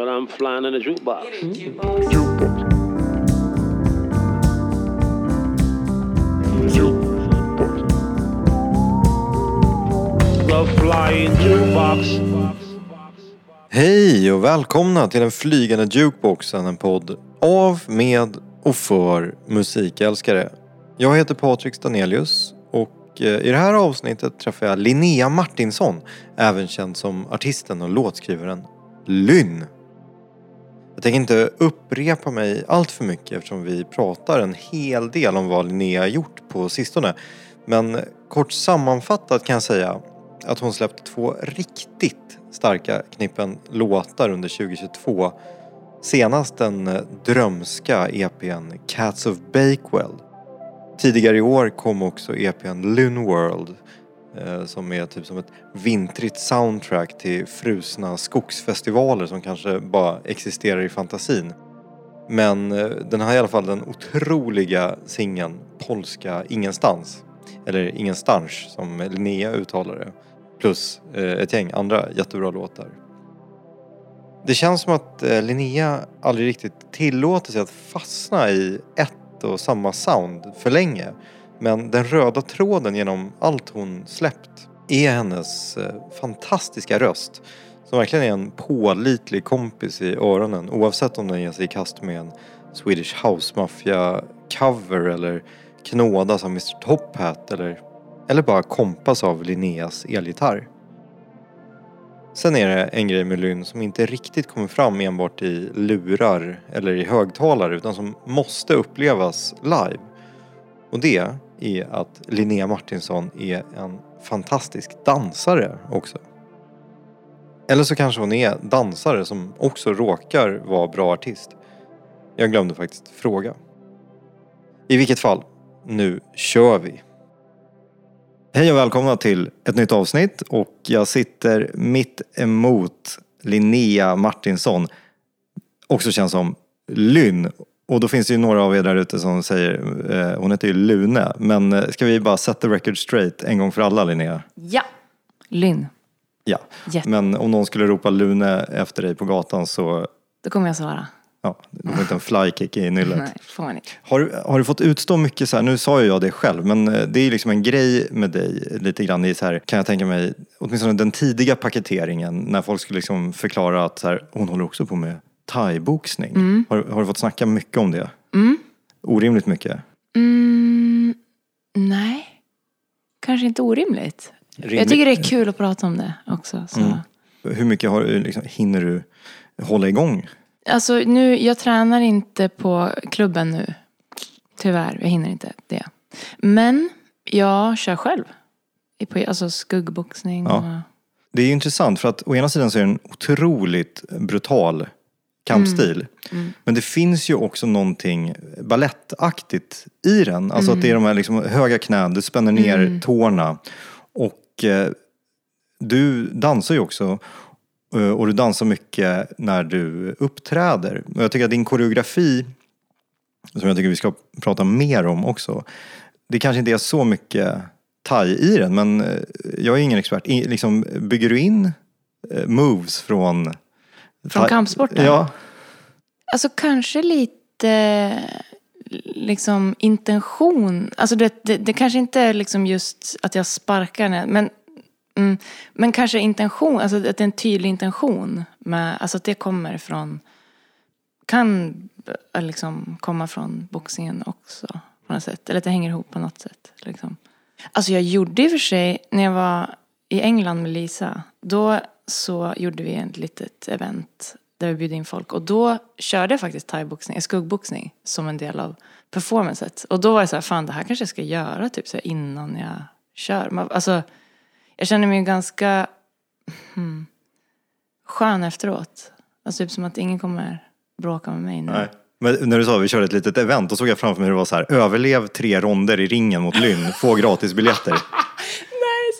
But I'm flying in a jukebox. Flying jukebox. Hej och välkomna till den flygande jukeboxen, en podd av, med och för musikälskare. Jag heter Patrik Stanelius och eh, i det här avsnittet träffar jag Linnea Martinsson, även känd som artisten och låtskrivaren Lynn. Jag tänker inte upprepa mig allt för mycket eftersom vi pratar en hel del om vad Linnea har gjort på sistone. Men kort sammanfattat kan jag säga att hon släppt två riktigt starka knippen låtar under 2022. Senast den drömska EPn Cats of Bakewell. Tidigare i år kom också EPn Loon World Eh, som är typ som ett vintrigt soundtrack till frusna skogsfestivaler som kanske bara existerar i fantasin. Men eh, den har i alla fall den otroliga singeln Polska Ingenstans. Eller Ingenstans som Linnea uttalar det. Plus eh, ett gäng andra jättebra låtar. Det känns som att Linnea aldrig riktigt tillåter sig att fastna i ett och samma sound för länge. Men den röda tråden genom allt hon släppt är hennes eh, fantastiska röst. Som verkligen är en pålitlig kompis i öronen oavsett om den ger sig i kast med en Swedish House Mafia cover eller knådas av Mr Top Hat eller, eller bara kompas av Linneas elgitarr. Sen är det en grej med Lynn som inte riktigt kommer fram enbart i lurar eller i högtalare utan som måste upplevas live. Och det är att Linnea Martinsson är en fantastisk dansare också. Eller så kanske hon är dansare som också råkar vara bra artist. Jag glömde faktiskt fråga. I vilket fall, nu kör vi. Hej och välkomna till ett nytt avsnitt och jag sitter mitt emot Linnea Martinsson. Också känns som Lynn. Och då finns det ju några av er där ute som säger, eh, hon heter ju Lune. Men eh, ska vi bara set the record straight en gång för alla Linnea? Ja. Lynn. Ja. Jätte- Men om någon skulle ropa Lune efter dig på gatan så, Då kommer jag svara. ja, du får inte en flykick i nyllet. Nej, får man inte. Har, du- har du fått utstå mycket så här, nu sa ju jag det själv, men eh, det är liksom en grej med dig lite grann i så här, kan jag tänka mig, åtminstone den tidiga paketeringen när folk skulle liksom förklara att så här, hon håller också på med thaiboxning. Har, har du fått snacka mycket om det? Orimligt mycket? Mm, nej. Kanske inte orimligt. Jag tycker det är kul att prata om det också. Så. Hur mycket har, liksom, hinner du hålla igång? Alltså nu, jag tränar inte på klubben nu. Tyvärr, jag hinner inte det. Men jag kör själv. Alltså skuggboxning Ja. och... Det är intressant för att å ena sidan så är det en otroligt brutal kampstil. Men det finns ju också någonting ballettaktigt i den. Alltså att det är de här liksom höga knän, du spänner ner tårna. Och eh, du dansar ju också. eh, Och du dansar mycket när du uppträder. Och jag tycker att din koreografi, som jag tycker vi ska prata mer om också. Det kanske inte är så mycket thai i den, men eh, jag är ingen expert. Liksom, bygger du in eh, moves från... Från kampsporten? Ja. Alltså kanske lite liksom intention. Alltså det, det, det kanske inte är liksom just att jag sparkar när, men, mm, men kanske intention, alltså att det är en tydlig intention. Med, alltså att det kommer från, kan eh, liksom komma från boxningen också på något sätt. Eller att det hänger ihop på något sätt. Liksom. Alltså jag gjorde i och för sig, när jag var i England med Lisa, då så gjorde vi ett litet event där vi bjöd in folk. Och då körde jag faktiskt thaiboxning, eh, skuggboxning, som en del av performancet. Och då var det så här, fan det här kanske jag ska göra typ så här, innan jag kör. Men, Alltså, jag känner mig ganska hmm, skön efteråt. Alltså typ som att ingen kommer bråka med mig nu. Nej. Men när du sa att vi körde ett litet event, då såg jag framför mig hur det var så här, överlev tre ronder i ringen mot Lynn, få gratisbiljetter.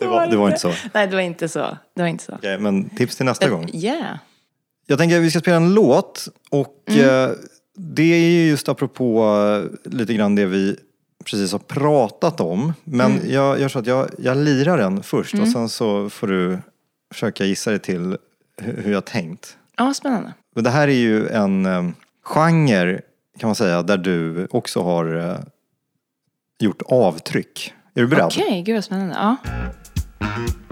Det var, det var inte så. Nej, det var inte så. Det var inte så. Okej, men tips till nästa gång. Yeah. Jag tänker att vi ska spela en låt och eh, det är ju just apropå eh, lite grann det vi precis har pratat om. Men jag gör så att jag, jag lirar den först och sen så får du försöka gissa dig till hu- hur jag tänkt. Ja, spännande. Men det här är ju en eh, genre kan man säga där du också har eh, gjort avtryck. Är du beredd? Okej, gud vad spännande. Ja. Om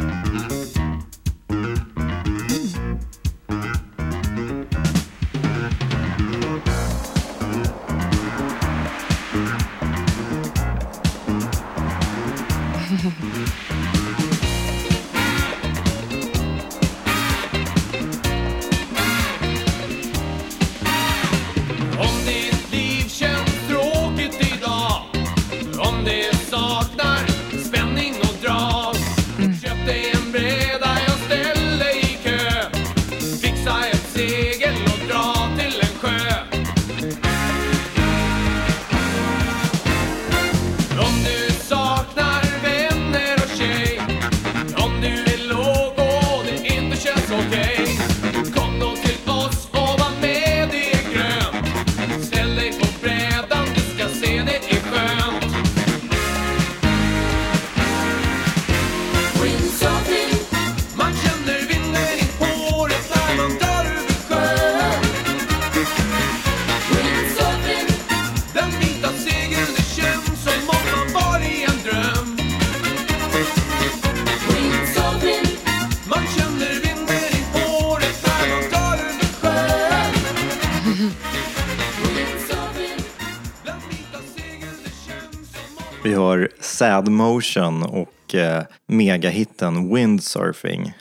har Sad Motion och eh, megahitten Windsurfing.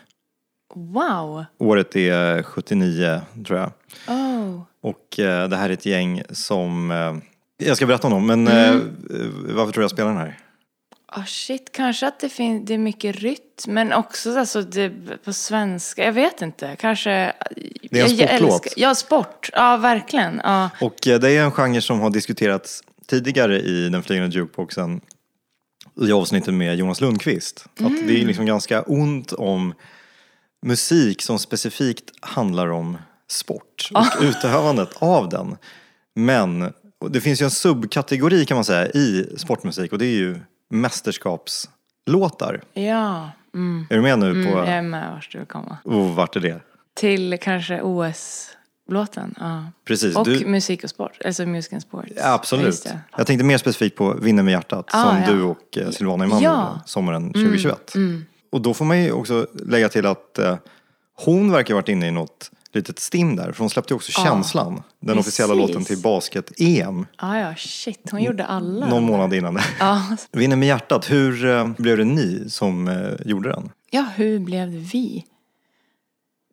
Wow. Året är 79 tror jag. Oh. Och eh, det här är ett gäng som eh, jag ska berätta om dem, men eh, varför tror du jag spelar den här? Ah, shit, kanske att det, fin- det är mycket rytm, men också alltså, det, på svenska. Jag vet inte, kanske... Det är en sportlåt. älskar- Ja, sport. Ja, verkligen. Ja. Och eh, det är en genre som har diskuterats tidigare i den flygande jukeboxen i avsnittet med Jonas Lundqvist. Att det är liksom ganska ont om musik som specifikt handlar om sport och utövandet av den. Men det finns ju en subkategori kan man säga i sportmusik och det är ju mästerskapslåtar. Ja. Mm. Är du med nu på, Mm, jag är med vart du vill komma. och vart är det? Till kanske OS-låten. Ja. Precis, Och du, musik och sport. Alltså music and sport. Ja, absolut. Jag tänkte mer specifikt på Vinner med hjärtat Ah, som du och eh, Silvana Imam gjorde sommaren 2021. Och då får man ju också lägga till att eh, hon verkar ha varit inne i något litet stim där. För hon släppte ju också Känslan, den officiella precis. låten till basket-EM, Ja, ja, shit. Hon gjorde alla. någon månad innan det. Ja. Vinner med hjärtat, hur eh, blev det ni som eh, gjorde den? ja, hur blev det vi?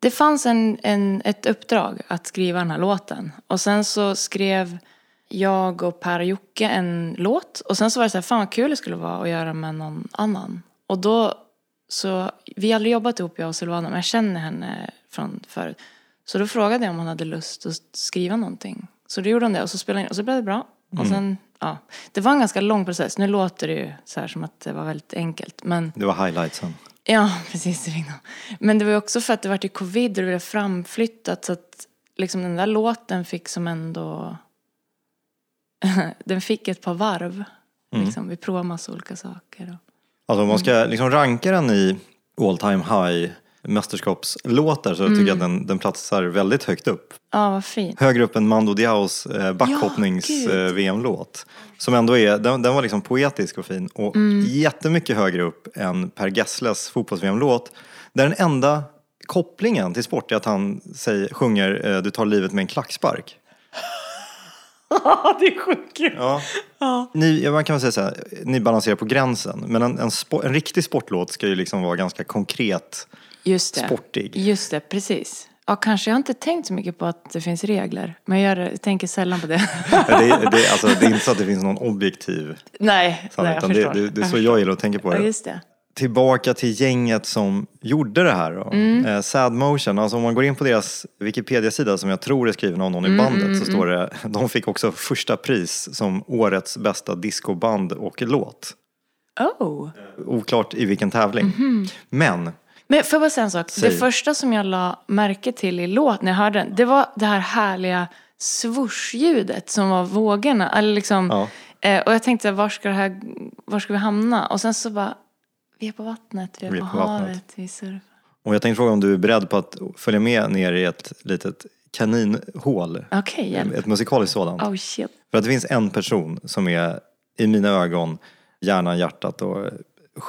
Det fanns en, en, ett uppdrag att skriva den här låten. Och sen så skrev jag och Per och Jocke en låt. Och sen så var det så här, fan vad kul det skulle vara att göra med någon annan. Och då, så, vi har aldrig jobbat ihop jag och Silvana, men jag känner henne från förut. Så då frågade jag om hon hade lust att skriva någonting. Så då gjorde hon det och så spelade in och så blev det bra. Och sen, ja. Det var en ganska lång process. Nu låter det ju så här som att det var väldigt enkelt. Men Det var highlightsen. Ja, precis. Men det var också för att det var ju covid och det blev framflyttat så att liksom den där låten fick som ändå... den fick ett par varv. Liksom. Vi provade massa olika saker. Och... Alltså om man ska liksom ranka den i all time high mästerskapslåtar så tycker jag att den, den platsar väldigt högt upp. Ja, vad fint. högre upp än Mando Diaos eh, gud. backhoppnings-VM-låt. Som ändå är, den, den var liksom poetisk och fin. Och Mm. jättemycket högre upp än Per Gessles fotbolls-VM-låt. Där den enda kopplingen till sport är att han säger, sjunger eh, Du tar livet med en klackspark. Ja, det är sjukt. Ja. Ni, ja, man kan väl säga så här, ni balanserar på gränsen. Men en, en, spo, en riktig sportlåt ska ju liksom vara ganska konkret. Just det. Sportig. Just det, precis. Ja, kanske. Jag har inte tänkt så mycket på att det finns regler. Men jag, tänker sällan på det. Det, är- det, alltså, det är inte så att det finns någon objektiv nej, sanning, nej, jag förstår. det, det är så jag gillar att tänka på Ja, det. just det. tillbaka till gänget som gjorde det här då. Mm. Eh, Sad Motion, alltså om man går in på deras Wikipedia-sida som jag tror är skriven av någon Mm, i bandet så står det, de fick också första pris som årets bästa discoband och låt. Oh. Oklart i vilken tävling. Mhm. Men, Men får jag bara säga en sak? Säg. Det första som jag la märke till i låt när jag hörde den, det var det här härliga swoosh-ljudet som var vågorna. Eller liksom, Ja. eh, och jag tänkte, var ska, det här, var ska vi hamna? Och sen så bara, vi är på vattnet, vi är, på, på vattnet. havet, vi surfar. och jag tänkte fråga om du är beredd på att följa med ner i ett litet kaninhål. Okej, hjälp. Ett musikaliskt sådant. Oh shit. För att det finns en person som är, i mina ögon, hjärnan, hjärtat och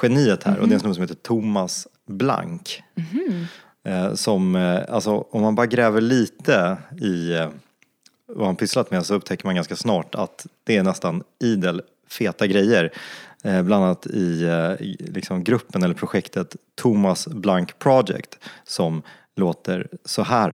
geniet här. Och det är en snubbe som heter Thomas Blank. Eh, som, eh, alltså om man bara gräver lite i eh, vad han pysslat med så upptäcker man ganska snart att det är nästan idel feta grejer. Eh, bland annat i, eh, liksom gruppen eller projektet Thomas Blank Project som låter så här.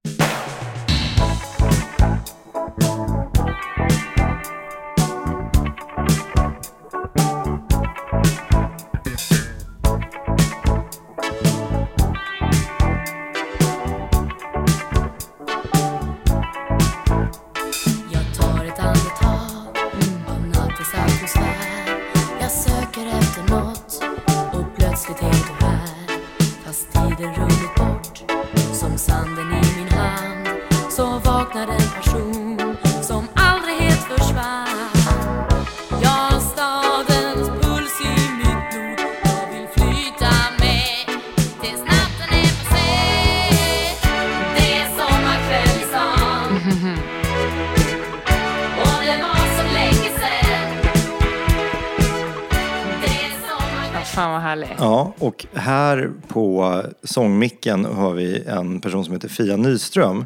Fan vad härlig. Ja, och här på sångmicken har vi en person som heter Fia Nyström.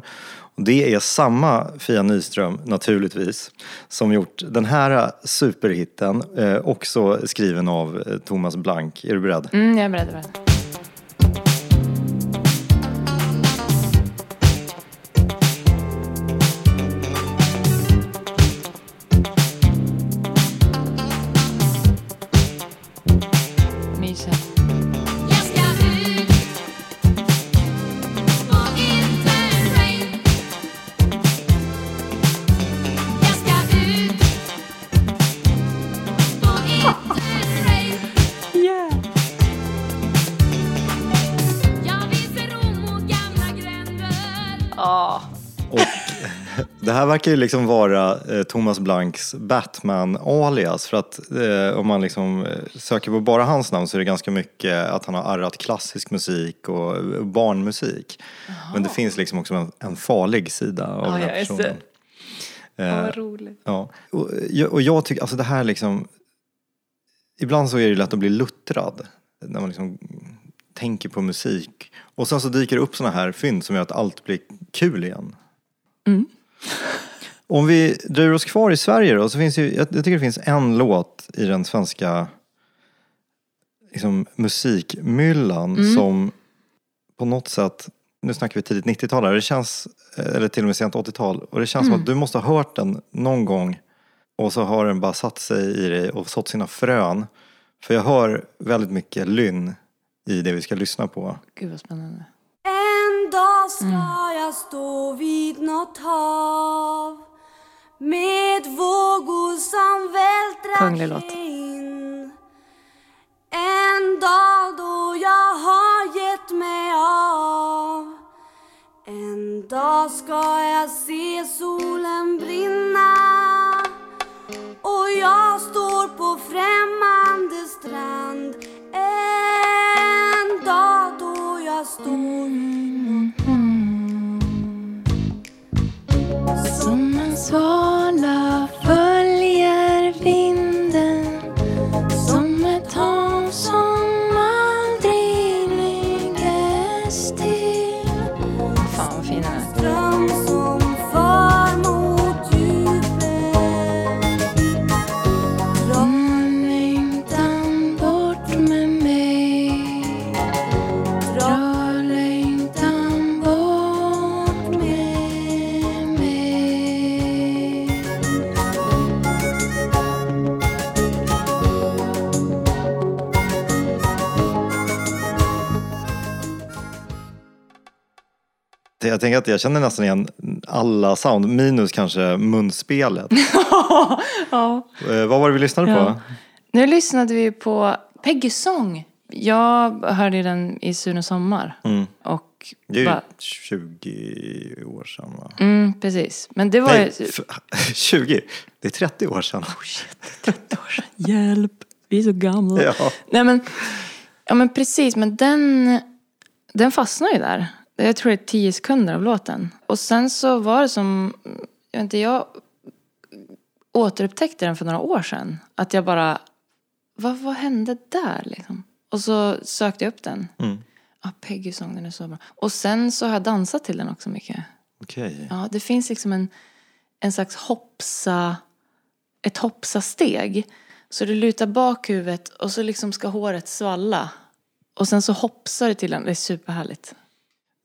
Det är samma Fia Nyström, naturligtvis, som gjort den här superhitten. Eh, också skriven av eh, Thomas Blank. Är du beredd? Mm, jag är beredd. Jag är beredd. Verkar ju liksom vara eh, Thomas Blanks Batman-alias. För att eh, om man liksom eh, söker på bara hans namn så är det ganska mycket att han har arrat klassisk musik och eh, barnmusik. Men det finns liksom också en, en farlig sida av Ja, den här personen. Ja, vad roligt. Ja, och jag, och jag tycker, alltså det här liksom Ibland så är det lätt att bli luttrad när man liksom tänker på musik. Och sen så dyker det upp såna här fynd som gör att allt blir kul igen. Om vi dröjer oss kvar i Sverige då, så finns ju, jag, jag tycker det finns en låt i den svenska liksom, musikmyllan som på något sätt, nu snackar vi tidigt 90-tal här, det känns, eller till och med sent 80-tal, och det känns som att du måste ha hört den någon gång och så har den bara satt sig i dig och sått sina frön. För jag hör väldigt mycket lynn i det vi ska lyssna på. Gud vad spännande. En dag ska jag stå vid något hav med vågor som vältrar in. En dag då jag har gett mig av. En dag ska jag se solen brinna och jag står på främmande strand. En dag då jag står Som Jag tänker att jag känner nästan igen alla sound, minus kanske munspelet. Ja. Eh, vad var det vi lyssnade på? Ja. Nu lyssnade vi på Peggys sång. Jag hörde den i Sune Sommar. Och Det är ju bara, 20 år sedan va? mm, precis. Men det var Nej, ju... f- 20? Det är 30 år sedan. 30 år sedan. Hjälp, vi är så gamla. Ja. Nej men, ja men precis, men den, den fastnar ju där. Jag tror det är tio sekunder av låten. Och sen så var det som, jag vet inte, jag återupptäckte den för några år sedan. Att jag bara, vad, vad hände där liksom? Och så sökte jag upp den. Mm. Ja, Peggy sång, den är så bra. Och sen så har jag dansat till den också mycket. Okej. Ja, det finns liksom en, en slags hoppsa, ett hoppsa-steg. Så du lutar bak huvudet och så liksom ska håret svalla. Och sen så hoppsar du till den. Det är superhärligt.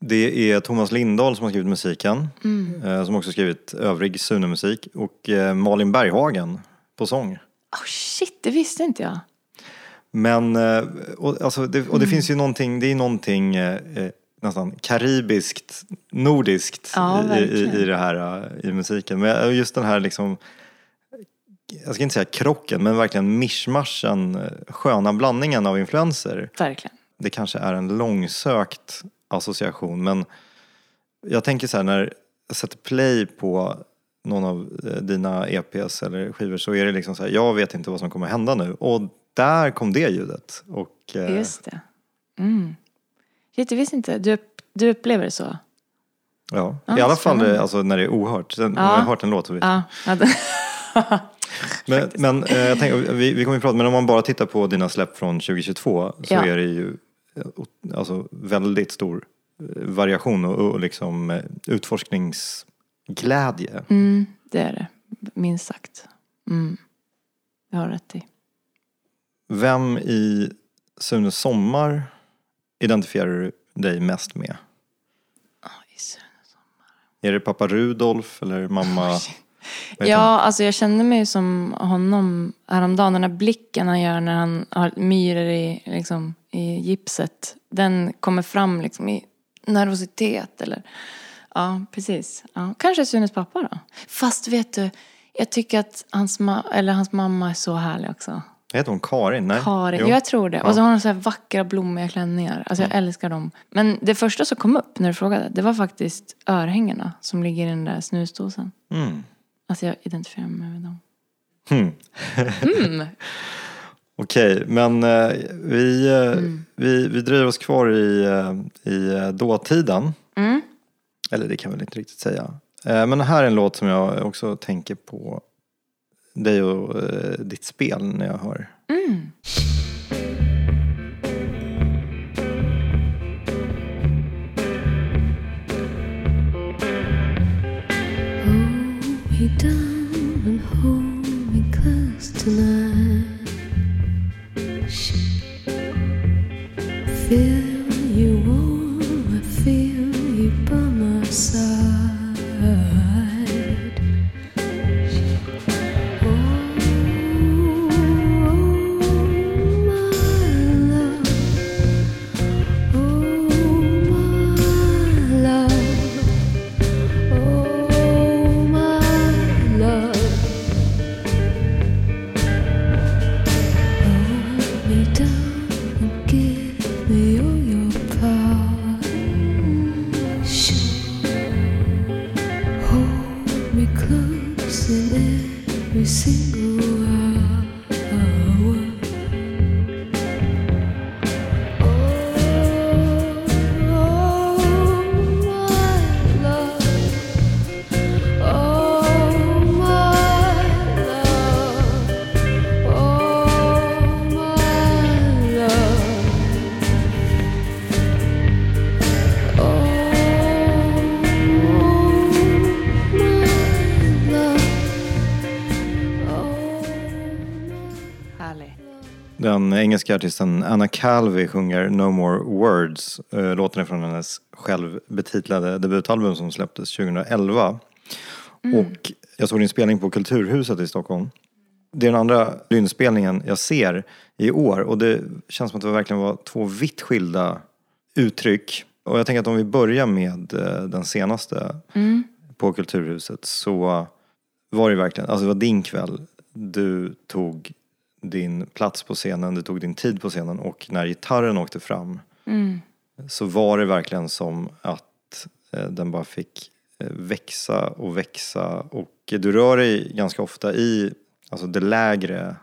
Det är Thomas Lindahl som har skrivit musiken. Mm. eh, Som också skrivit övrig Sune-musik. Och eh, Malin Berghagen på sång. Oh shit, det visste inte jag. Men, eh, och, alltså, det, Mm. och det finns ju någonting, det är någonting eh, nästan karibiskt, nordiskt Ja, i, i, i det här i musiken. Men just den här liksom, jag ska inte säga krocken, men verkligen mischmaschen, sköna blandningen av influenser. Verkligen. Det kanske är en långsökt association, men jag tänker så här när jag sätter play på någon av eh, dina EPs eller skivor så är det liksom så här, jag vet inte vad som kommer hända nu. Och där kom det ljudet. Och, eh, Just det. Mm. Shit, jag visste inte. Du, du upplever det så? Ja, Ja, i alla fall spännande. eh, alltså, när det är ohört. Sen, Ja. När jag har hört en låt så vet det- Men, men eh, jag tänker, vi, vi kommer ju prata, men om man bara tittar på dina släpp från 2022 så Ja. är det ju alltså, väldigt stor eh, variation och, och liksom eh, utforskningsglädje. Mm, det är det. Minst sagt. Mm. Jag har rätt i. Vem i Sunes sommar identifierar du dig mest med? Oj, Är det pappa Rudolf eller mamma? Ja, han? alltså jag kände mig som honom häromdagen. Den där blicken han gör när han har myror i, liksom, i gipset. Den kommer fram liksom i nervositet eller... Ja, precis. Ja, kanske Sunes pappa då. Fast vet du, jag tycker att hans, ma- eller hans mamma är så härlig också. Heter hon Karin? Nej? Karin, Jo. jag tror det. Ja. Och så har hon så här vackra blommiga klänningar. Alltså jag älskar dem. Men det första som kom upp när du frågade, det var faktiskt örhängena som ligger i den där snusdosan. Mm. Alltså jag identifierar mig med dem. Hmm. Mm. Okej, men eh, vi, eh, Mm. vi, vi driver oss kvar i, eh, i eh, dåtiden. Mm. Eller det kan jag väl inte riktigt säga. Eh, men här är en låt som jag också tänker på dig och eh, ditt spel när jag hör. Mm. Hold me down and hold me close tonight. Feel artisten Anna Calvi sjunger No More Words. Eh, Låten är från hennes självbetitlade debutalbum som släpptes 2011. Och jag såg din spelning på Kulturhuset i Stockholm. Det är den andra inspelningen jag ser i år och det känns som att det verkligen var två vitt skilda uttryck. Och jag tänker att om vi börjar med eh, den senaste på Kulturhuset så var det verkligen, alltså det var din kväll. Du tog din plats på scenen, du tog din tid på scenen och när gitarren åkte fram så var det verkligen som att eh, den bara fick eh, växa och växa och du rör dig ganska ofta i alltså det lägre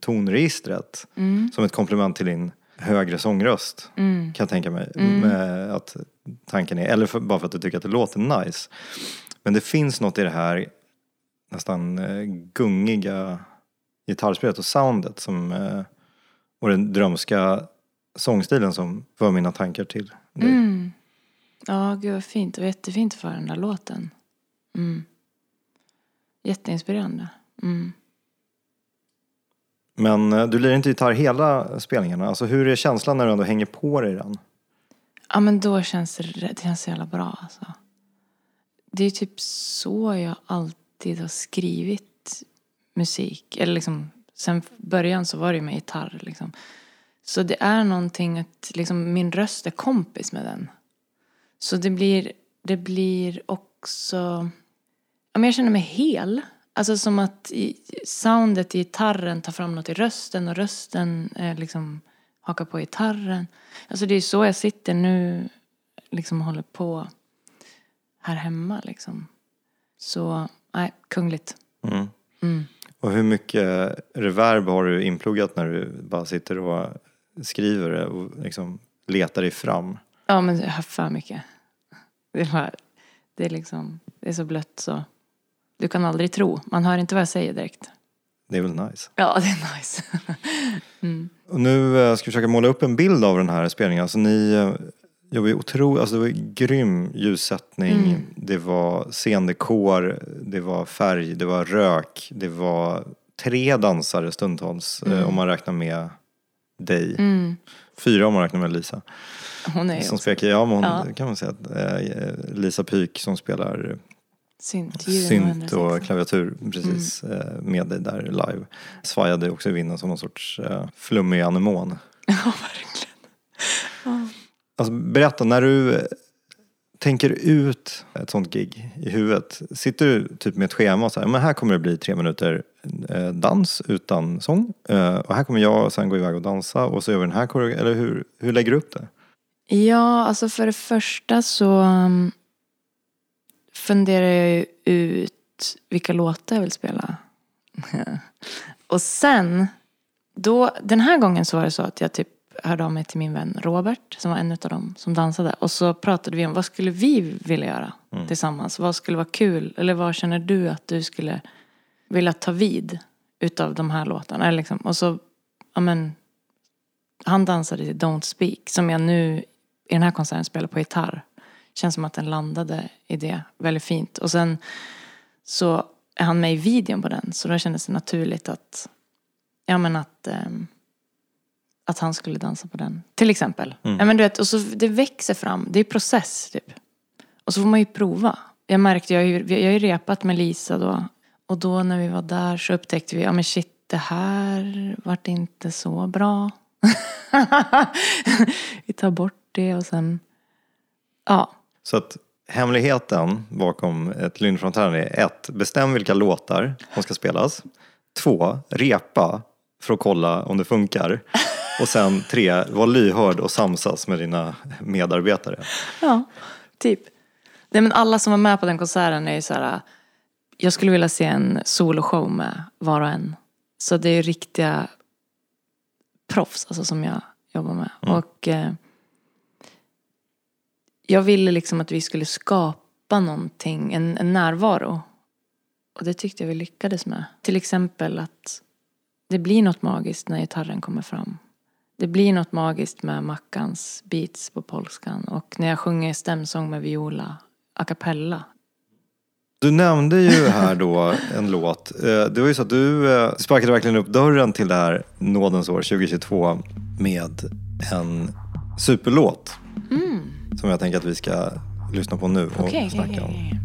tonregistret som ett komplement till din högre sångröst. Kan jag tänka mig. Med att tanken är, eller för, bara för att du tycker att det låter nice. Men det finns något i det här nästan eh, gungiga gitarrspelet och soundet som, eh, och den drömska sångstilen som för mina tankar till dig. Mm. Ja, gud vad fint. Det var jättefint för den där låten. Mm. Jätteinspirerande. Mm. Men eh, du lirar inte gitarr hela spelningarna. Alltså hur är känslan när du ändå hänger på dig den? Ja, men då känns det, det känns så jävla bra alltså. Det är typ så jag alltid har skrivit musik. Eller liksom, sen början så var det ju med gitarr liksom. Så det är någonting att liksom, min röst är kompis med den. Så det blir, det blir också... Ja, men jag känner mig hel. Alltså som att i, soundet i gitarren tar fram något i rösten och rösten eh, liksom hakar på gitarren. Alltså det är så jag sitter nu, liksom håller på här hemma liksom. Så, nej, kungligt. Mm. Och hur mycket reverb har du inpluggat när du bara sitter och skriver det och liksom letar dig fram? Ja, men jag har för mycket. Det är, bara, det är liksom, det är så blött så. Du kan aldrig tro. Man hör inte vad jag säger direkt. Det är väl nice? Ja, det är nice. Och nu eh, ska vi försöka måla upp en bild av den här spelningen. Alltså ni jobbar ju otroligt, alltså det var grym ljussättning, det var scendekor, det var färg, det var rök, det var tre dansare stundtals eh, om man räknar med dig. Fyra om man räknar med Lisa. Hon är Som spelar, ja, hon, Ja. kan man säga eh, Lisa Pyk som spelar synt. synt 106. och klaviatur precis Mm. eh, med dig där live. Svajade också i vinden som någon sorts flummig anemon. Ja, verkligen. Alltså, berätta, när du tänker ut ett sånt gig i huvudet, sitter du typ med ett schema och så här, men här kommer det bli tre minuter eh, dans utan sång eh, och här kommer jag sen gå iväg och dansa och så gör vi den här koreografin, eller hur, hur lägger du upp det? Ja, alltså för det första så mm, funderar jag ju ut vilka låtar jag vill spela. och sen, då, den här gången så var det så att jag typ hörde av mig till min vän Robert som var en av dem som dansade. Och så pratade vi om vad skulle vi vilja göra tillsammans? Vad skulle vara kul? Eller vad känner du att du skulle vilja ta vid utav de här låtarna? Eller liksom, och så, ja men, han dansade till Don't Speak som jag nu i den här konserten spelar på gitarr. Känns som att den landade i det väldigt fint. Och sen så är han med i videon på den så då kändes det naturligt att, ja men att, ehm, att han skulle dansa på den. Till exempel. Ja men du vet, och så det växer fram, det är process typ. Och så får man ju prova. Jag märkte, jag har ju, jag har ju repat med Lisa då. Och då när vi var där så upptäckte vi, ja men shit det här vart inte så bra. vi tar bort det och sen, ja. Så att hemligheten bakom ett Lynframträdande är ett, bestäm vilka låtar som ska spelas. Två, repa för att kolla om det funkar. Och sen tre, var lyhörd och samsas med dina medarbetare. Ja, typ. Nej, men alla som var med på den konserten är ju så här. Jag skulle vilja se en soloshow med var och en. Så det är ju riktiga proffs alltså, som jag jobbar med. Och eh, jag ville liksom att vi skulle skapa någonting, en, en närvaro. Och det tyckte jag vi lyckades med. Till exempel att det blir något magiskt när gitarren kommer fram. Det blir något magiskt med Mackans beats på polskan och när jag sjunger stämsång med viola a cappella. Du nämnde ju här då en låt. Eh, Det var ju så att du eh, sparkade verkligen upp dörren till det här nådens år 2022 med en superlåt. Som jag tänker att vi ska lyssna på nu och okej, snacka om. okej. Ja.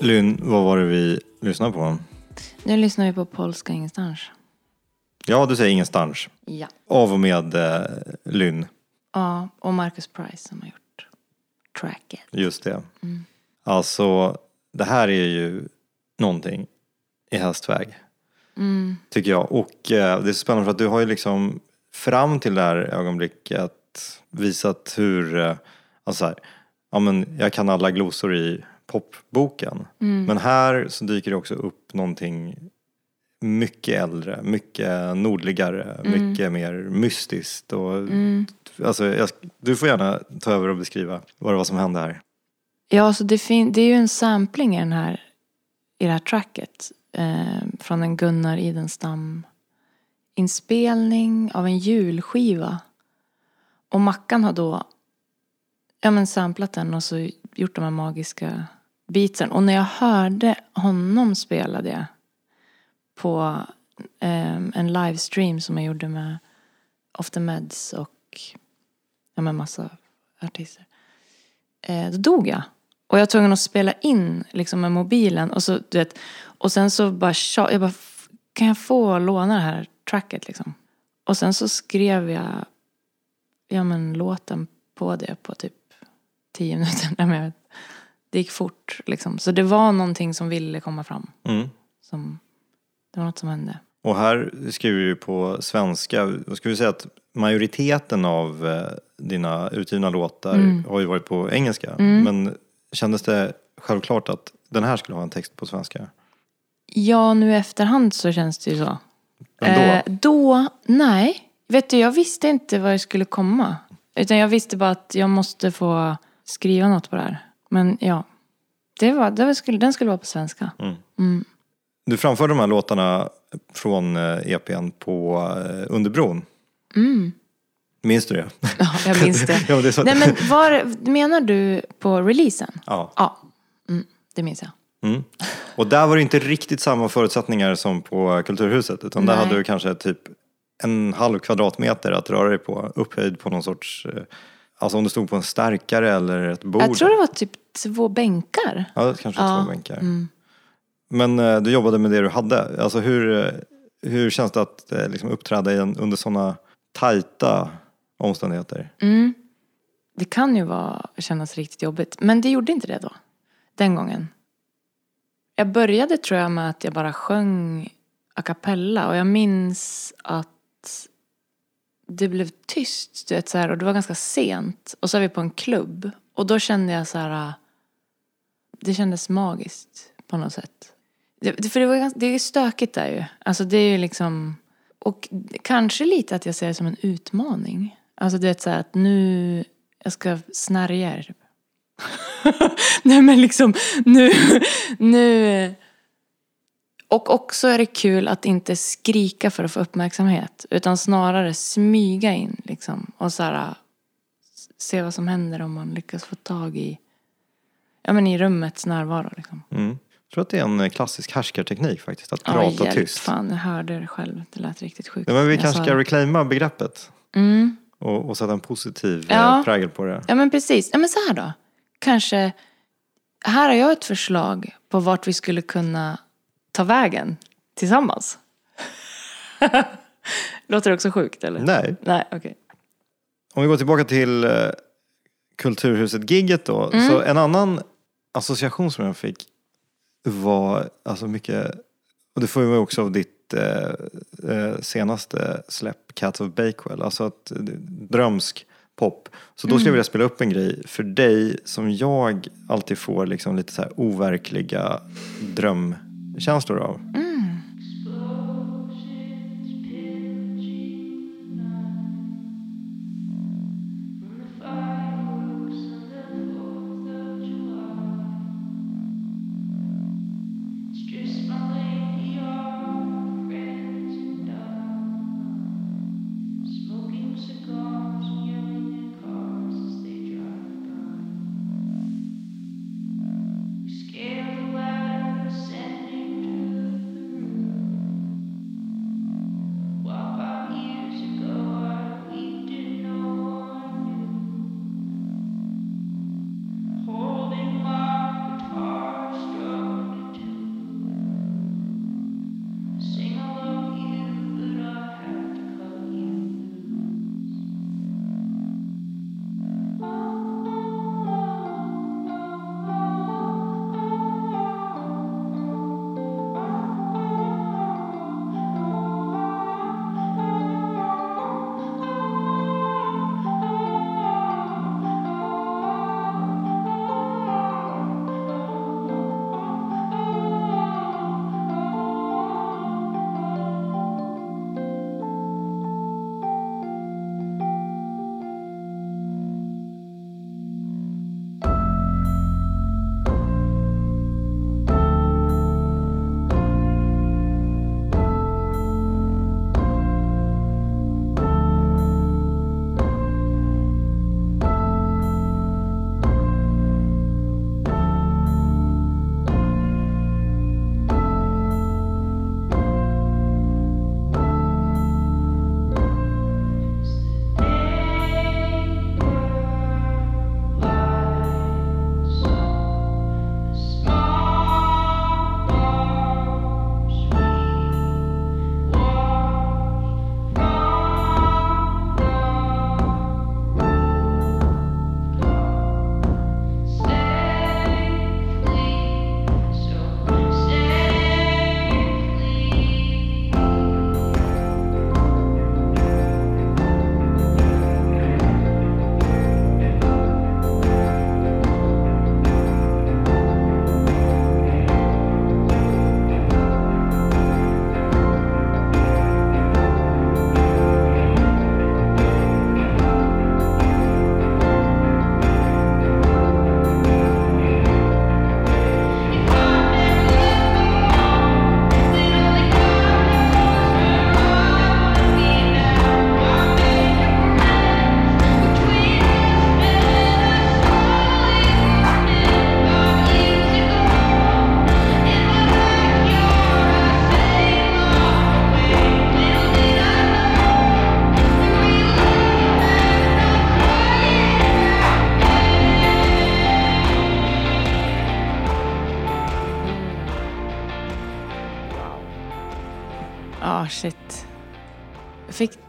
Lynn, vad var det vi lyssnade på? Nu lyssnar vi på Polska ingenstans. Ja, du säger ingenstans. Ja. Av och med eh, Lynn. Ja, och Marcus Price som har gjort tracket. Just det. Alltså, det här är ju någonting i hästväg. Tycker jag. Och eh, det är så spännande för att du har ju liksom fram till det här ögonblicket visat hur, eh, alltså här, ja men jag kan alla glosor i popboken. Men här så dyker det också upp någonting mycket äldre, mycket nordligare, mycket mer mystiskt. Och, alltså, jag, du får gärna ta över och beskriva vad det var som hände här. Ja, så det, fin- det är ju en sampling i, den här, i det här tracket. Eh, från en Gunnar Idenstam inspelning av en julskiva. Och Mackan har då ja, men samplat den och så gjort de här magiska beatsen. Och när jag hörde honom spela det på eh, en livestream som jag gjorde med Off the Meds och ja, med massa artister. Eh, då dog jag. Och jag var tvungen att spela in liksom med mobilen. Och, så, du vet, och sen så bara, jag bara, kan jag få låna det här tracket liksom? Och sen så skrev jag ja, men, låten på det på typ tio minuter. Nej, men jag vet. Det gick fort liksom. Så det var någonting som ville komma fram. Mm. Som, det var något som hände. Och här skriver du på svenska. Då ska vi säga att majoriteten av eh, dina utgivna låtar har ju varit på engelska. Men kändes det självklart att den här skulle ha en text på svenska? Ja, nu i efterhand så känns det ju så. Men då? Eh, då, nej. Vet du, jag visste inte vad det skulle komma. Utan jag visste bara att jag måste få skriva något på det här. Men ja, det var, det skulle, den skulle vara på svenska. Du framförde de här låtarna från eh, EPn på eh, Underbron. Minns du det? Ja, jag minns det. Ja, det så- Nej, men var, menar du på releasen? Ja. Ja, mm, det minns jag. Mm. Och där var det inte riktigt samma förutsättningar som på Kulturhuset. Utan där Nej. hade du kanske typ en halv kvadratmeter att röra dig på. Upphöjd på någon sorts... Alltså om du stod på en stärkare eller ett bord. Jag tror det var typ två bänkar. Ja, det kanske var Ja, Mm. två bänkar. Men eh, du jobbade med det du hade. Alltså hur, eh, hur känns det att eh, liksom uppträda en, under sådana tajta omständigheter? Mm. Det kan ju vara, kännas riktigt jobbigt. Men det gjorde inte det då. Den gången. Jag började tror jag med att jag bara sjöng a cappella. Och jag minns att det blev tyst. Du vet, så här, och det var ganska sent. Och så är vi på en klubb. Och då kände jag så här. Äh, det kändes magiskt på något sätt. Det, för det, var, ganska- det är stökigt där ju. Alltså det är ju liksom... Och kanske lite att jag ser det som en utmaning. Alltså du vet så här att nu, jag ska snärja er. Nej men liksom, nu, nu. Och också är det kul att inte skrika för att få uppmärksamhet. Utan snarare smyga in liksom. Och så här, se vad som händer om man lyckas få tag i, ja men i rummets närvaro liksom. Mm. Jag tror att det är en eh, klassisk härskarteknik faktiskt, att Ja, prata hjälp, tyst. Fan, jag hörde det själv. Det lät riktigt sjukt. Ja, men vi jag kanske ska det. reclaima begreppet Mm. och, och sätta en positiv eh, Ja. prägel på det. Ja men precis. Ja men så här då. Kanske, här har jag ett förslag på vart vi skulle kunna ta vägen tillsammans. Låter det också sjukt eller? Nej. Nej, okej. Om vi går tillbaka till eh, Kulturhuset-gigget då. Mm. Så en annan association som jag fick var alltså mycket, och det får ju också av ditt eh, eh, senaste släpp Cats of Bakewell, alltså att eh, drömsk pop. Så då skulle jag vilja spela upp en grej för dig som jag alltid får liksom lite så här overkliga känslor av. Mm.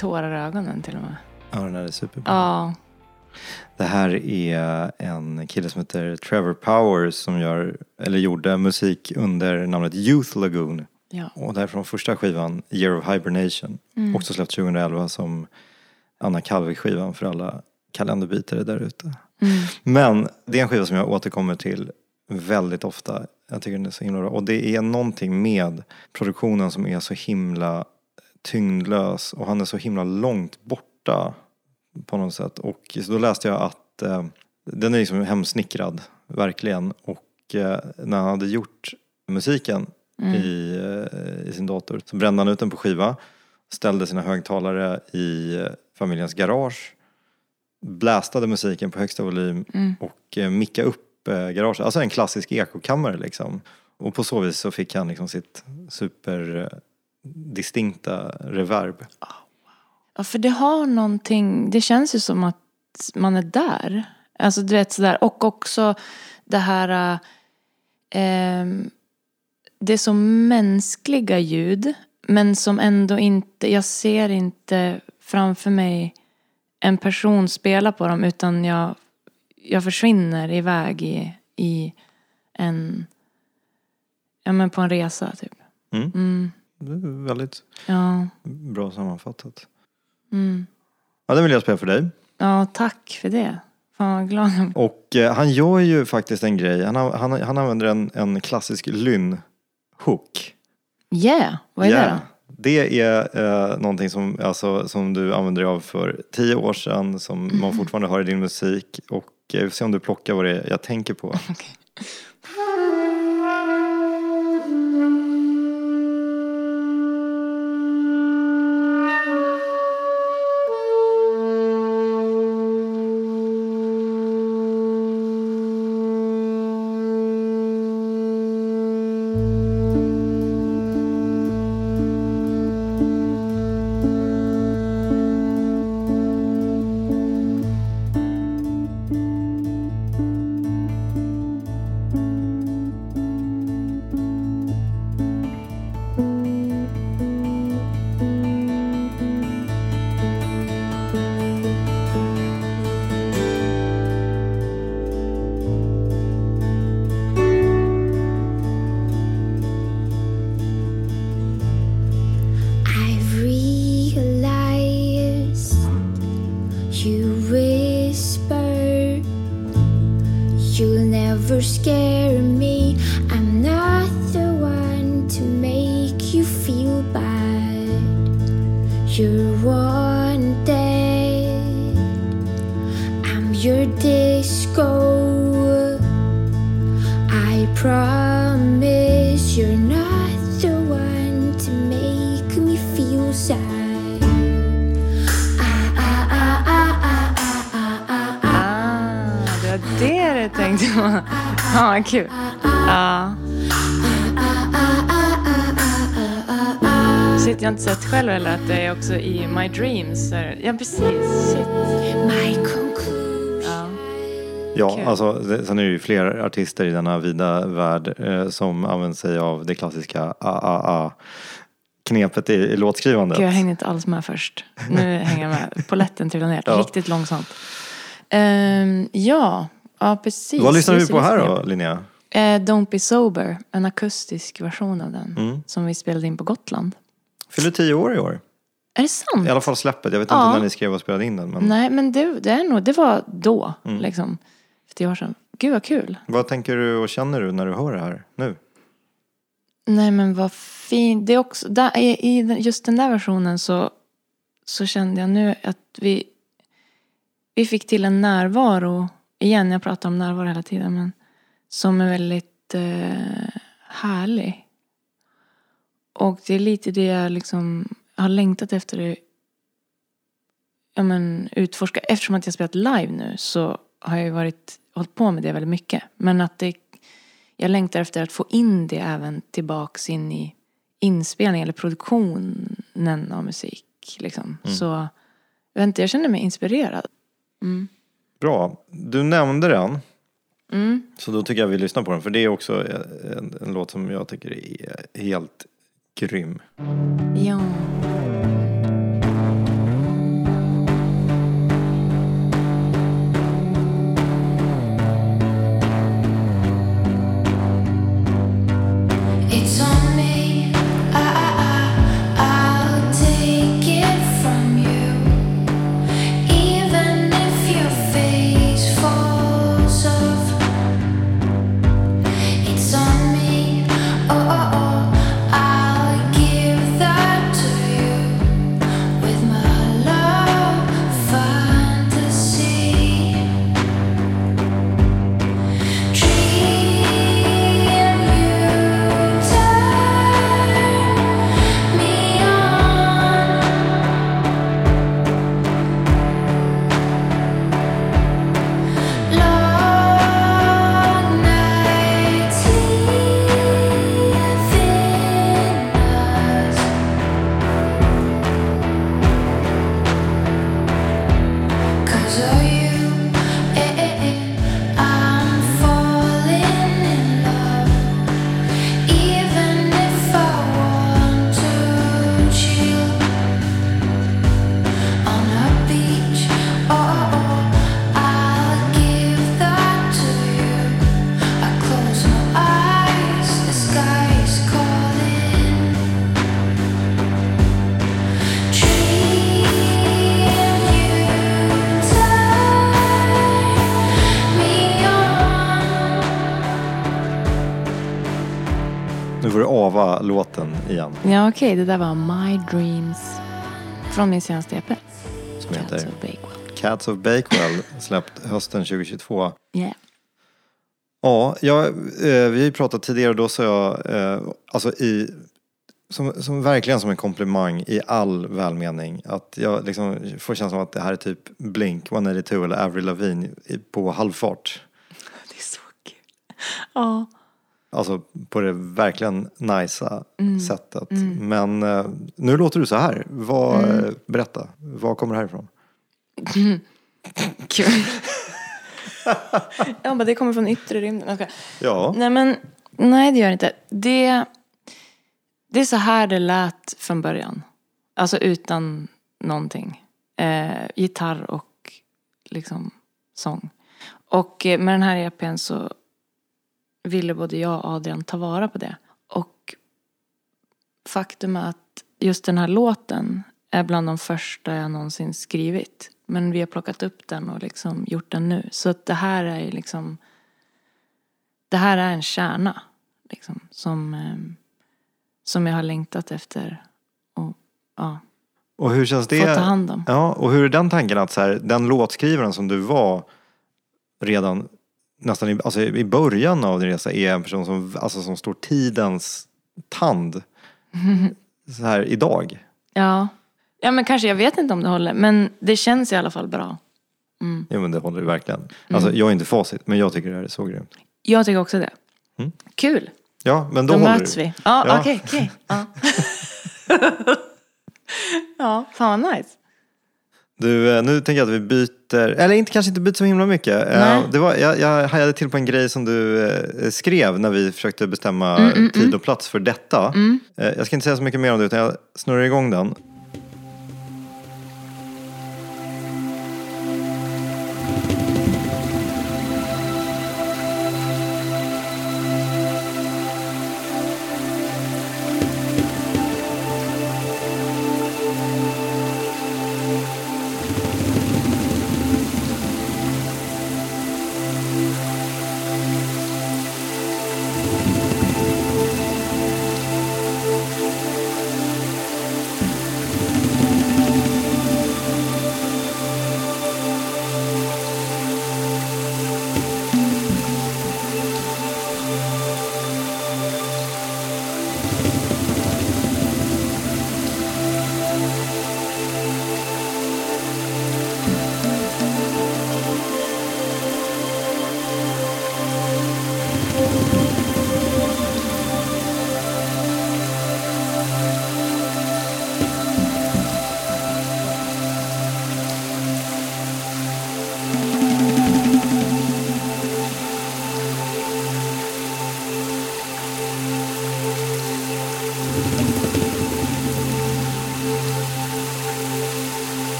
Tårar i ögonen till och med. Ja, den här är superbra. Ja. Det här är en kille som heter Trevor Powers som gör, eller gjorde musik under namnet Youth Lagoon. ja. Och det här är från första skivan, Year of Hibernation. Också släppt 2011 som Anna Kalvik-skivan för alla kalenderbitare där ute. Men det är en skiva som jag återkommer till väldigt ofta. Jag tycker den är så himla bra. Och det är någonting med produktionen som är så himla tyngdlös och han är så himla långt borta på något sätt. Och så då läste jag att eh, den är liksom hemsnickrad, verkligen. Och eh, när han hade gjort musiken i, eh, i sin dator så brände han ut den på skiva, ställde sina högtalare i eh, familjens garage, blästade musiken på högsta volym och eh, mickade upp eh, garaget. Alltså en klassisk ekokammare liksom. Och på så vis så fick han liksom sitt superdistinkta reverb. Ja, för det har någonting, det känns ju som att man är där. Alltså du vet sådär, och också det här, eh, det är så mänskliga ljud, men som ändå inte, jag ser inte framför mig en person spela på dem, utan jag, jag försvinner iväg i, i en, ja men på en resa typ. Mm. Det är väldigt Ja, bra sammanfattat. mm. Ja, den vill jag spela för dig. ja tack för det. Fan vad glad jag Och eh, han gör ju faktiskt en grej. Han, han, han använder en, en klassisk lynn-hook. Yeah, vad är Yeah. det då? Det är eh, någonting som, alltså, som du använde dig av för tio år sedan som Mhm. man fortfarande har i din musik. Och eh, vi får se om du plockar vad det är jag tänker på. I've Ja, precis. Shit. My conclusion. Ja. Ja, Kul. alltså, det, sen är det ju fler artister i denna vida värld eh, som använder sig av det klassiska a-a-a-knepet i, i låtskrivandet. Gud, jag hängde inte alls med först. Nu hänger jag med. Poletten trillar ner. Ja. Riktigt långsamt. Ehm, ja, ja precis. Vad lyssnar vi på här då. Linnea? Eh, Don't Be Sober, en akustisk version av den. Mm. Som vi spelade in på Gotland. Fyller tio år i år. Är det sant? I alla fall släppet. Jag vet Ja. inte när ni skrev och spelade in den. Men Nej, men det, det är nog, det var då, Mm. liksom. För tio år sedan. Gud vad kul. Vad tänker du och känner du när du hör det här nu? Nej men vad fint. Det är också, där, i, just den där versionen så, så kände jag nu att vi, vi fick till en närvaro. Igen, jag pratar om närvaro hela tiden. Men som är väldigt eh, härlig. Och det är lite det jag liksom har längtat efter. att, Ja men utforska. Eftersom att jag spelat live nu så har jag ju varit, hållit på med det väldigt mycket. Men att det jag längtar efter att få in det även tillbaks in i inspelning eller produktionen av musik. Liksom. Så jag, vet inte, jag känner mig inspirerad. Bra. Du nämnde den. Mm. Så då tycker jag vi lyssnar på den. För det är också en, en låt som jag tycker är helt grym. Ja. Ja, okej. Det där var My Dreams från min senaste EP. som Cats heter of Bakewell. Cats of Bakewell släppt hösten 2022. Yeah. Ja, jag, eh, vi har ju pratat tidigare då sa jag, eh, alltså i, som, som verkligen som en komplimang i all välmening, att jag liksom får känslan av att det här är typ Blink 182 eller Avril Lavigne på halvfart. Det är så kul. Ja. Alltså på det verkligen nicea Mm. sättet. Men eh, nu låter du så här. Vad, Mm. eh, Berätta, var kommer det här ifrån? Ja, men det kommer från yttre rymden. Skojar. Ja, Nej, men nej, det gör det inte. Det, det är så här det lät från början. Alltså utan någonting. Eh, gitarr och liksom sång. Och eh, med den här EPn så ville både jag och Adrian ta vara på det. Och faktum är att just den här låten är bland de första jag någonsin skrivit. Men vi har plockat upp den och liksom gjort den nu. Så att det här är liksom det här är en kärna liksom, som, eh, som jag har längtat efter och ja, och hur känns det? fått ta hand om. Ja, och hur är den tanken att så här, den låtskrivaren som du var redan nästan i, alltså i början av din resa är en person som, alltså som står tidens tand så här idag? Ja. ja, men kanske, jag vet inte om det håller, men det känns i alla fall bra. Jo men det håller ju verkligen. Alltså jag är inte facit men jag tycker det här är så grymt. Jag tycker också det. Mm. Kul, Ja men då, då håller möts det. vi. Ja, Ja. okej, okej. Ja. ja, fan vad nice. Du, eh, nu tänker jag att vi byter, eller inte, kanske inte byter så himla mycket. Eh, Nej. Det var, jag, jag hajade till på en grej som du eh, skrev när vi försökte bestämma Mm, tid och plats för detta. Eh, Jag ska inte säga så mycket mer om det utan jag snurrar igång den.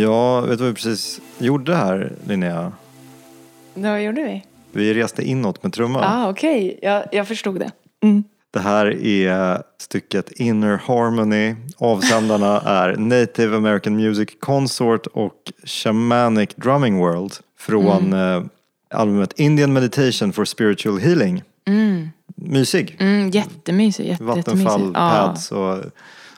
Ja, vet du vad vi precis gjorde här Linnea? Vad gjorde vi? Vi reste inåt med trumman. ah, okej. Jag, jag förstod det. Mm. Det här är stycket Inner Harmony. Avsändarna är Native American Music Consort och Shamanic Drumming World från eh, albumet Indian Meditation for Spiritual Healing. Mysig. Mm, jättemysigt. Jätte, Vattenfall, jättemysigt. Ja, pads och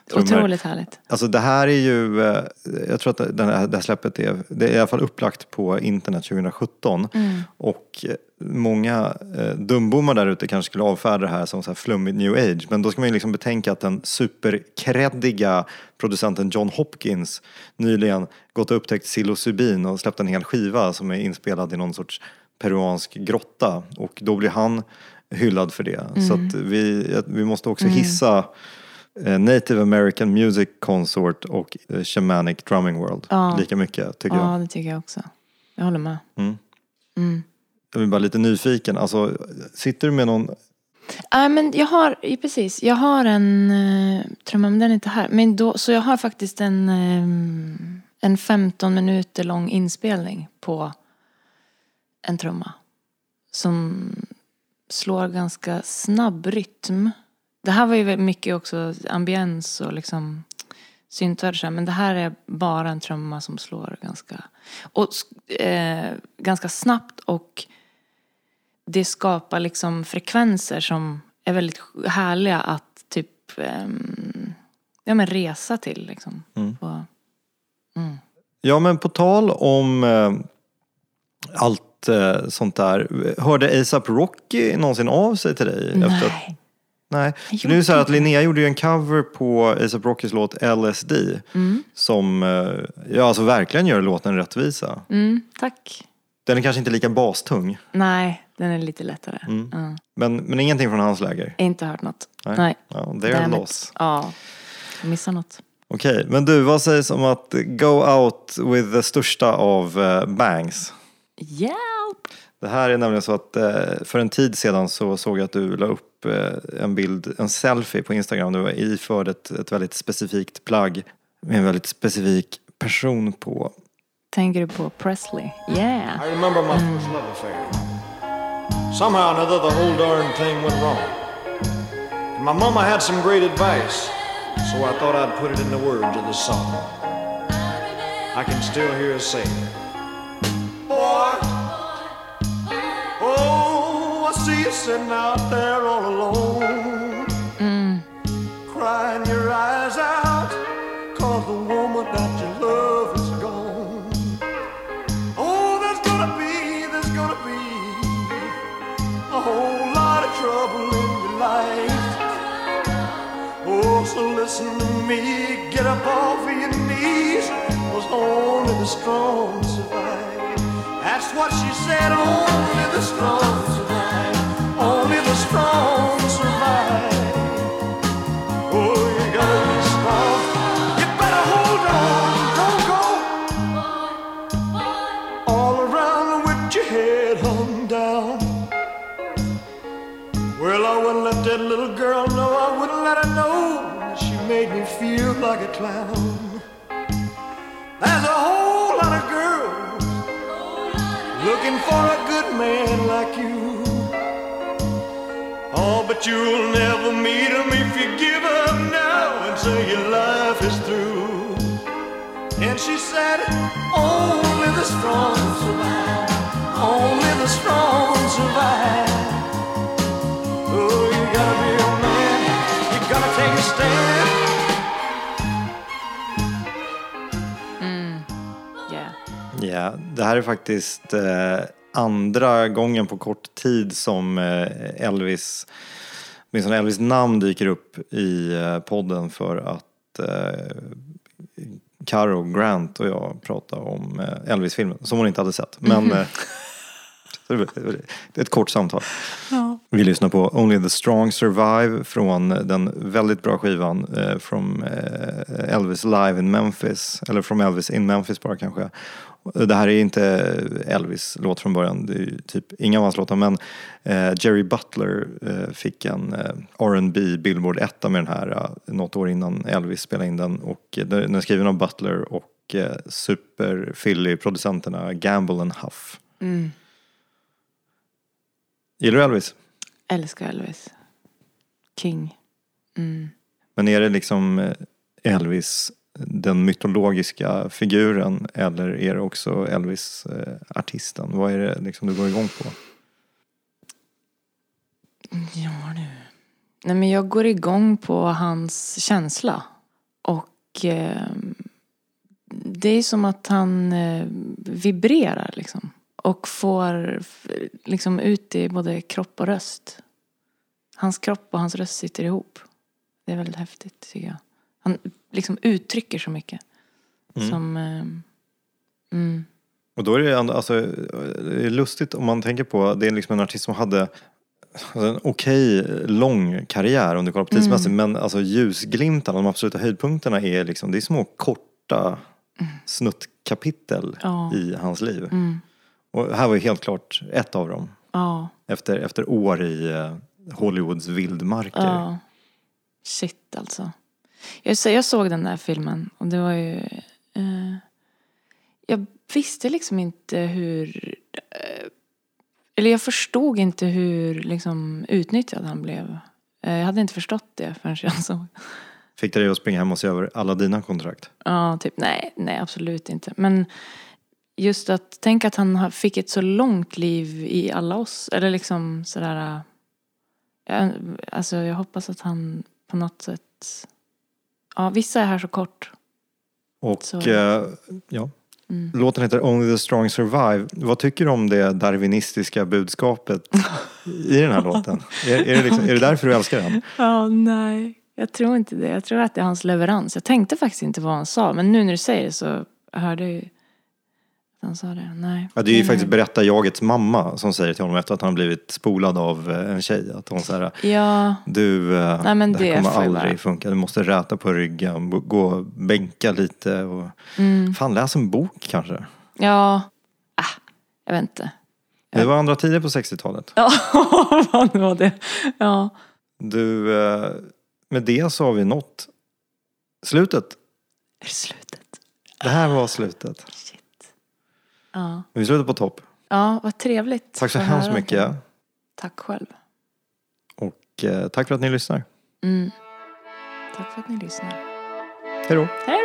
trummor. Otroligt härligt. Alltså det här är ju, eh, jag tror att den här, det här släppet är, det är i alla fall upplagt på internet 2017. Mm. Och eh, många eh, dumbommar där ute kanske skulle avfärda det här som så här flummigt new age. Men då ska man ju liksom betänka att den superkreddiga producenten John Hopkins nyligen gått och upptäckt psilocybin och släppt en hel skiva som är inspelad i någon sorts peruansk grotta. Och då blir han hyllad för det. Så Mm. att vi, att vi måste också hissa eh, Native American Music Consort och eh, Shamanic Drumming World Ja. lika mycket tycker Ja, jag. det tycker jag också. Jag håller med. Jag är bara lite nyfiken. Alltså, sitter du med någon Nej, men jag har, ja, precis, jag har en uh, trumma, men den är inte här. Men då, så jag har faktiskt en, eh, en 15 minuter lång inspelning på en trumma. Som slår ganska snabb rytm. Det här var ju mycket också ambiens och liksom syntar så men det här är bara en trumma som slår ganska, och, eh, ganska snabbt och det skapar liksom frekvenser som är väldigt härliga att typ ehm, ja, men resa till. Liksom. På, Ja men på tal om eh, allt eh, sånt där. Hörde ASAP Rocky någonsin av sig till dig? Efter att, nej. det är så här att Linnea gjorde ju en cover på ASAP Rockys låt LSD. Som eh, ja, alltså verkligen gör låten rättvisa. Mm, tack. Den är kanske inte lika bastung. Nej, den är lite lättare. Ja. Men, men ingenting från hans läger. Inte hört något. Nej. Nej. Ja, they're Damn it. lost. Ja, jag missar något. Okej, men du vad sägs om att go out with the största av eh, bangs? Hjälp! Det här är nämligen så att eh, för en tid sedan så såg jag att du la upp eh, en bild, en selfie på Instagram. Du var iförd ett, ett väldigt specifikt plagg med en väldigt specifik person på. Tänker du på Presley? Yeah. I remember my first love affair. Somehow or another, the whole darn thing went wrong. And my mama had some great advice, so I thought I'd put it in the words of the song. I can still hear her say, Boy, I see you sitting out there all alone, mm. crying your eyes out, cause the woman that you love is gone. Oh, there's gonna be, there's gonna be a whole lot of trouble in your life. Oh, so listen to me, get up off of your knees, cause only the strong survive. That's what she said, only the strong like a clown. There's a whole lot of girls looking for a good man like you. Oh, but you'll never meet him if you give up now and say your life is through. And she said, Only the strong survive. Only the strong survive. Oh, you gotta be Ja, det här är faktiskt eh, andra gången på kort tid som eh, Elvis, åtminstone Elvis namn dyker upp i eh, podden för att Caro Grant och jag pratar om Elvis-filmen som hon inte hade sett. Men är ett kort samtal. Vi lyssnar på Only the Strong Survive från den väldigt bra skivan eh, från eh, Elvis Live in Memphis. Eller från Elvis in Memphis bara kanske. Det här är inte Elvis låt från början, det är typ inga av hans låtar men eh, Jerry Butler eh, fick en eh, R&B Billboard etta med den här eh, något år innan Elvis spelade in den och eh, den är skriven av Butler och eh, superfilly-producenterna Gamble and Huff. Mm. Gillar du Elvis? Älskar Elvis. King. Mm. Men är det liksom eh, Elvis den mytologiska figuren eller är det också Elvis eh, artisten? Vad är det liksom du går igång på? Ja du. Nej men jag går igång på hans känsla. Och eh, det är som att han eh, vibrerar liksom. Och får liksom ut i både kropp och röst. Hans kropp och hans röst sitter ihop. Det är väldigt häftigt tycker jag. Han liksom uttrycker så mycket. Som... Eh, mm. Och då är det alltså, det är lustigt om man tänker på, det är liksom en artist som hade alltså, en okej lång karriär om du kollar på tidsmässigt men alltså ljusglimtarna, de absoluta höjdpunkterna är liksom, det är små korta snuttkapitel Ja. i hans liv. Och här var ju helt klart ett av dem. Ja. Efter, efter år i eh, Hollywoods vildmarker. Ja. Shit alltså. Jag, jag såg den där filmen och det var ju... Eh, jag visste liksom inte hur... Eh, eller jag förstod inte hur liksom, utnyttjad han blev. Eh, jag hade inte förstått det förrän jag såg. Fick det dig att springa hem och se över alla dina kontrakt? Ja, typ nej, nej absolut inte. Men just att tänka att han fick ett så långt liv i alla oss. Eller liksom sådär. äh, alltså jag hoppas att han på något sätt. Ja, vissa är här så kort. Och Så- eh, ja, låten heter Only the strong survive. Vad tycker du om det darwinistiska budskapet i den här låten? Är, är, det liksom, är det därför du älskar den? Ja, nej. Jag tror inte det. Jag tror att det är hans leverans. Jag tänkte faktiskt inte vad han sa. Men nu när du säger det så hörde jag ju han sa det. Nej. Ja, det är ju faktiskt nej. berättarjagets mamma som säger till honom efter att han har blivit spolad av eh, en tjej. Att hon säger Ja, du, eh, Nej, men det det kommer aldrig vara. funka. Du måste räta på ryggen, gå och bänka lite. Och... Mm. Fan, läs en bok kanske. ja. Ah, jag vet inte. Det var andra tider på 60-talet. Ja, vad var det? Ja. Du, eh, med det så har vi nått slutet. Är det slutet? Det här var slutet. Shit. Ja. Vi slutar på topp. Ja, vad trevligt. Tack så hemskt mycket. Tack själv. Och eh, tack för att ni lyssnar. Mm. Tack för att ni lyssnar. Hej då. Hej!